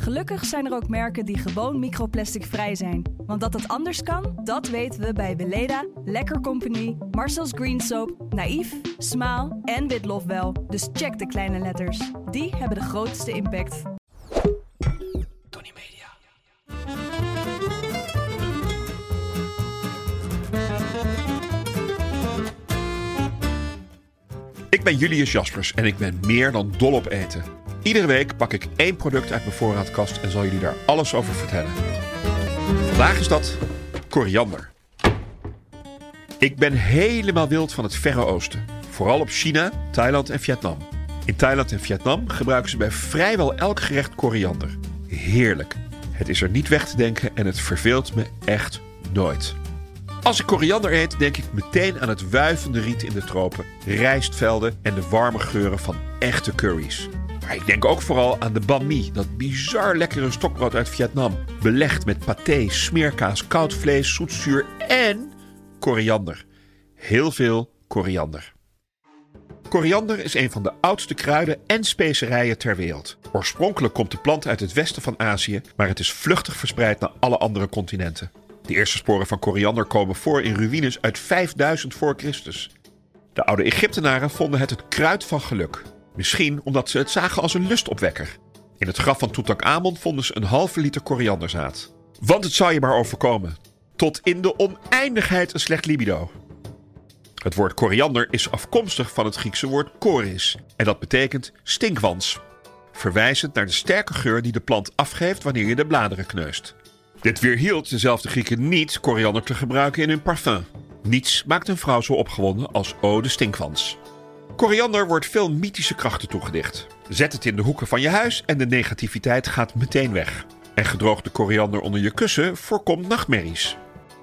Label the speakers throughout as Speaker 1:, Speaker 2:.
Speaker 1: Gelukkig zijn er ook merken die gewoon microplastic vrij zijn. Want dat het anders kan, dat weten we bij Weleda, Lekker Company, Marcel's Green Soap, Naïef, Smaal en Witlof wel. Dus check de kleine letters. Die hebben de grootste impact.
Speaker 2: Tony Media. Ik ben Julius Jaspers en ik ben meer dan dol op eten. Iedere week pak ik één product uit mijn voorraadkast en zal jullie daar alles over vertellen. Vandaag is dat koriander. Ik ben helemaal wild van het Verre Oosten. Vooral op China, Thailand en Vietnam. In Thailand en Vietnam gebruiken ze bij vrijwel elk gerecht koriander. Heerlijk. Het is er niet weg te denken en het verveelt me echt nooit. Als ik koriander eet, denk ik meteen aan het wuivende riet in de tropen, rijstvelden en de warme geuren van echte curry's. Maar ik denk ook vooral aan de banh mi, dat bizar lekkere stokbrood uit Vietnam. Belegd met paté, smeerkaas, koud vlees, zoetzuur en koriander. Heel veel koriander. Koriander is een van de oudste kruiden en specerijen ter wereld. Oorspronkelijk komt de plant uit het westen van Azië, maar het is vluchtig verspreid naar alle andere continenten. De eerste sporen van koriander komen voor in ruïnes uit 5000 voor Christus. De oude Egyptenaren vonden het het kruid van geluk. Misschien omdat ze het zagen als een lustopwekker. In het graf van Tutankhamon vonden ze een halve liter korianderzaad. Want het zou je maar overkomen. Tot in de oneindigheid een slecht libido. Het woord koriander is afkomstig van het Griekse woord koris. En dat betekent stinkwans. Verwijzend naar de sterke geur die de plant afgeeft wanneer je de bladeren kneust. Dit weerhield dezelfde Grieken niet koriander te gebruiken in hun parfum. Niets maakt een vrouw zo opgewonden als Eau de Stinkwans. Koriander wordt veel mythische krachten toegedicht. Zet het in de hoeken van je huis en de negativiteit gaat meteen weg. En gedroogde koriander onder je kussen voorkomt nachtmerries.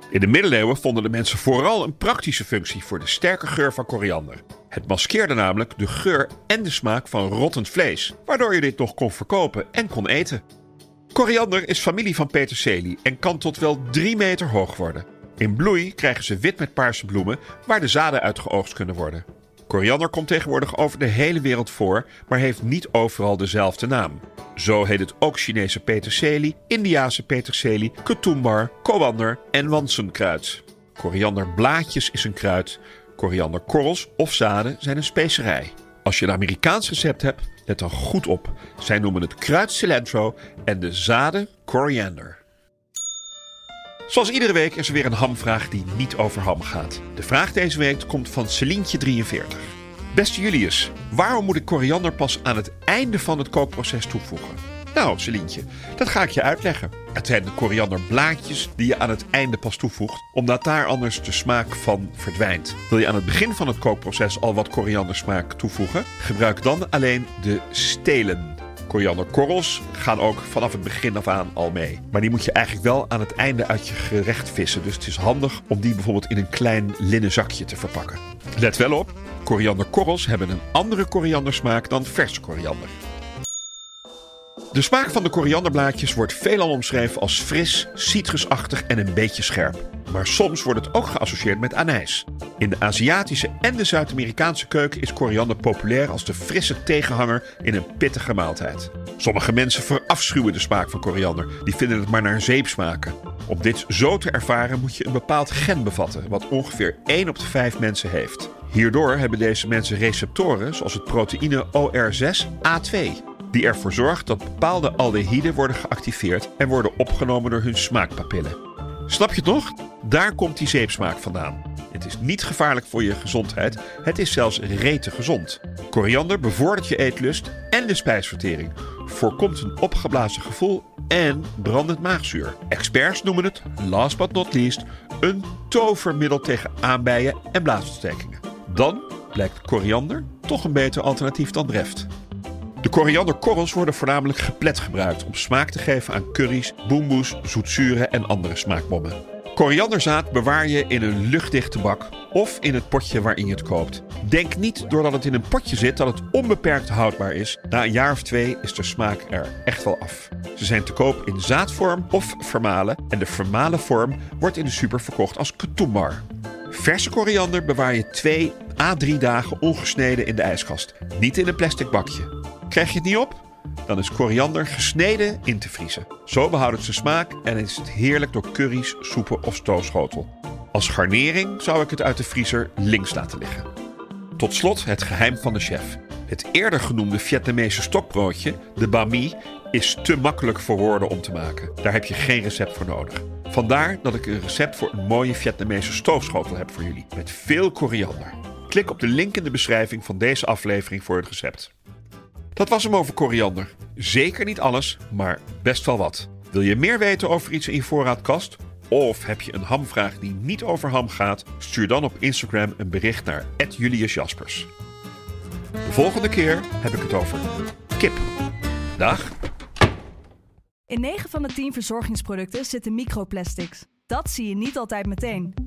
Speaker 2: In de middeleeuwen vonden de mensen vooral een praktische functie voor de sterke geur van koriander. Het maskeerde namelijk de geur en de smaak van rottend vlees, waardoor je dit nog kon verkopen en kon eten. Koriander is familie van peterselie en kan tot wel 3 meter hoog worden. In bloei krijgen ze wit met paarse bloemen waar de zaden uit geoogst kunnen worden. Koriander komt tegenwoordig over de hele wereld voor, maar heeft niet overal dezelfde naam. Zo heet het ook Chinese peterselie, Indiase peterselie, ketumbar, koriander en wansenkruid. Korianderblaadjes is een kruid, korianderkorrels of zaden zijn een specerij. Als je een Amerikaans recept hebt, let dan goed op. Zij noemen het kruid cilantro en de zaden koriander. Zoals iedere week is er weer een hamvraag die niet over ham gaat. De vraag deze week komt van Celientje43. Beste Julius, waarom moet ik koriander pas aan het einde van het kookproces toevoegen? Nou, Celientje, dat ga ik je uitleggen. Het zijn de korianderblaadjes die je aan het einde pas toevoegt, omdat daar anders de smaak van verdwijnt. Wil je aan het begin van het kookproces al wat koriandersmaak toevoegen? Gebruik dan alleen de stelen. Korianderkorrels gaan ook vanaf het begin af aan al mee. Maar die moet je eigenlijk wel aan het einde uit je gerecht vissen. Dus het is handig om die bijvoorbeeld in een klein linnen zakje te verpakken. Let wel op, korianderkorrels hebben een andere koriandersmaak dan verse koriander. De smaak van de korianderblaadjes wordt veelal omschreven als fris, citrusachtig en een beetje scherp. Maar soms wordt het ook geassocieerd met anijs. In de Aziatische en de Zuid-Amerikaanse keuken is koriander populair als de frisse tegenhanger in een pittige maaltijd. Sommige mensen verafschuwen de smaak van koriander, die vinden het maar naar zeep smaken. Om dit zo te ervaren moet je een bepaald gen bevatten, wat ongeveer 1 op de 5 mensen heeft. Hierdoor hebben deze mensen receptoren zoals het proteïne OR6A2 die ervoor zorgt dat bepaalde aldehyden worden geactiveerd en worden opgenomen door hun smaakpapillen. Snap je het nog? Daar komt die zeepsmaak vandaan. Het is niet gevaarlijk voor je gezondheid. Het is zelfs rete gezond. Koriander bevordert je eetlust en de spijsvertering. Voorkomt een opgeblazen gevoel en brandend maagzuur. Experts noemen het, last but not least, een tovermiddel tegen aanbijen en blaasontstekingen. Dan blijkt koriander toch een beter alternatief dan breft. De korianderkorrels worden voornamelijk geplet gebruikt om smaak te geven aan curry's, boemboes, zoetzuren en andere smaakbommen. Korianderzaad bewaar je in een luchtdichte bak of in het potje waarin je het koopt. Denk niet doordat het in een potje zit dat het onbeperkt houdbaar is. Na een jaar of twee is de smaak er echt wel af. Ze zijn te koop in zaadvorm of vermalen en de vermalen vorm wordt in de super verkocht als ketumbar. Verse koriander bewaar je 2 à 3 dagen ongesneden in de ijskast, niet in een plastic bakje. Krijg je het niet op? Dan is koriander gesneden in te vriezen. Zo behoudt het zijn smaak en is het heerlijk door curry's, soepen of stoofschotel. Als garnering zou ik het uit de vriezer links laten liggen. Tot slot het geheim van de chef. Het eerder genoemde Vietnamese stokbroodje, de banh mi, is te makkelijk voor woorden om te maken. Daar heb je geen recept voor nodig. Vandaar dat ik een recept voor een mooie Vietnamese stoofschotel heb voor jullie. Met veel koriander. Klik op de link in de beschrijving van deze aflevering voor het recept. Dat was hem over koriander. Zeker niet alles, maar best wel wat. Wil je meer weten over iets in je voorraadkast? Of heb je een hamvraag die niet over ham gaat? Stuur dan op Instagram een bericht naar Julius Jaspers. De volgende keer heb ik het over kip. Dag.
Speaker 1: In 9 van de 10 verzorgingsproducten zitten microplastics. Dat zie je niet altijd meteen.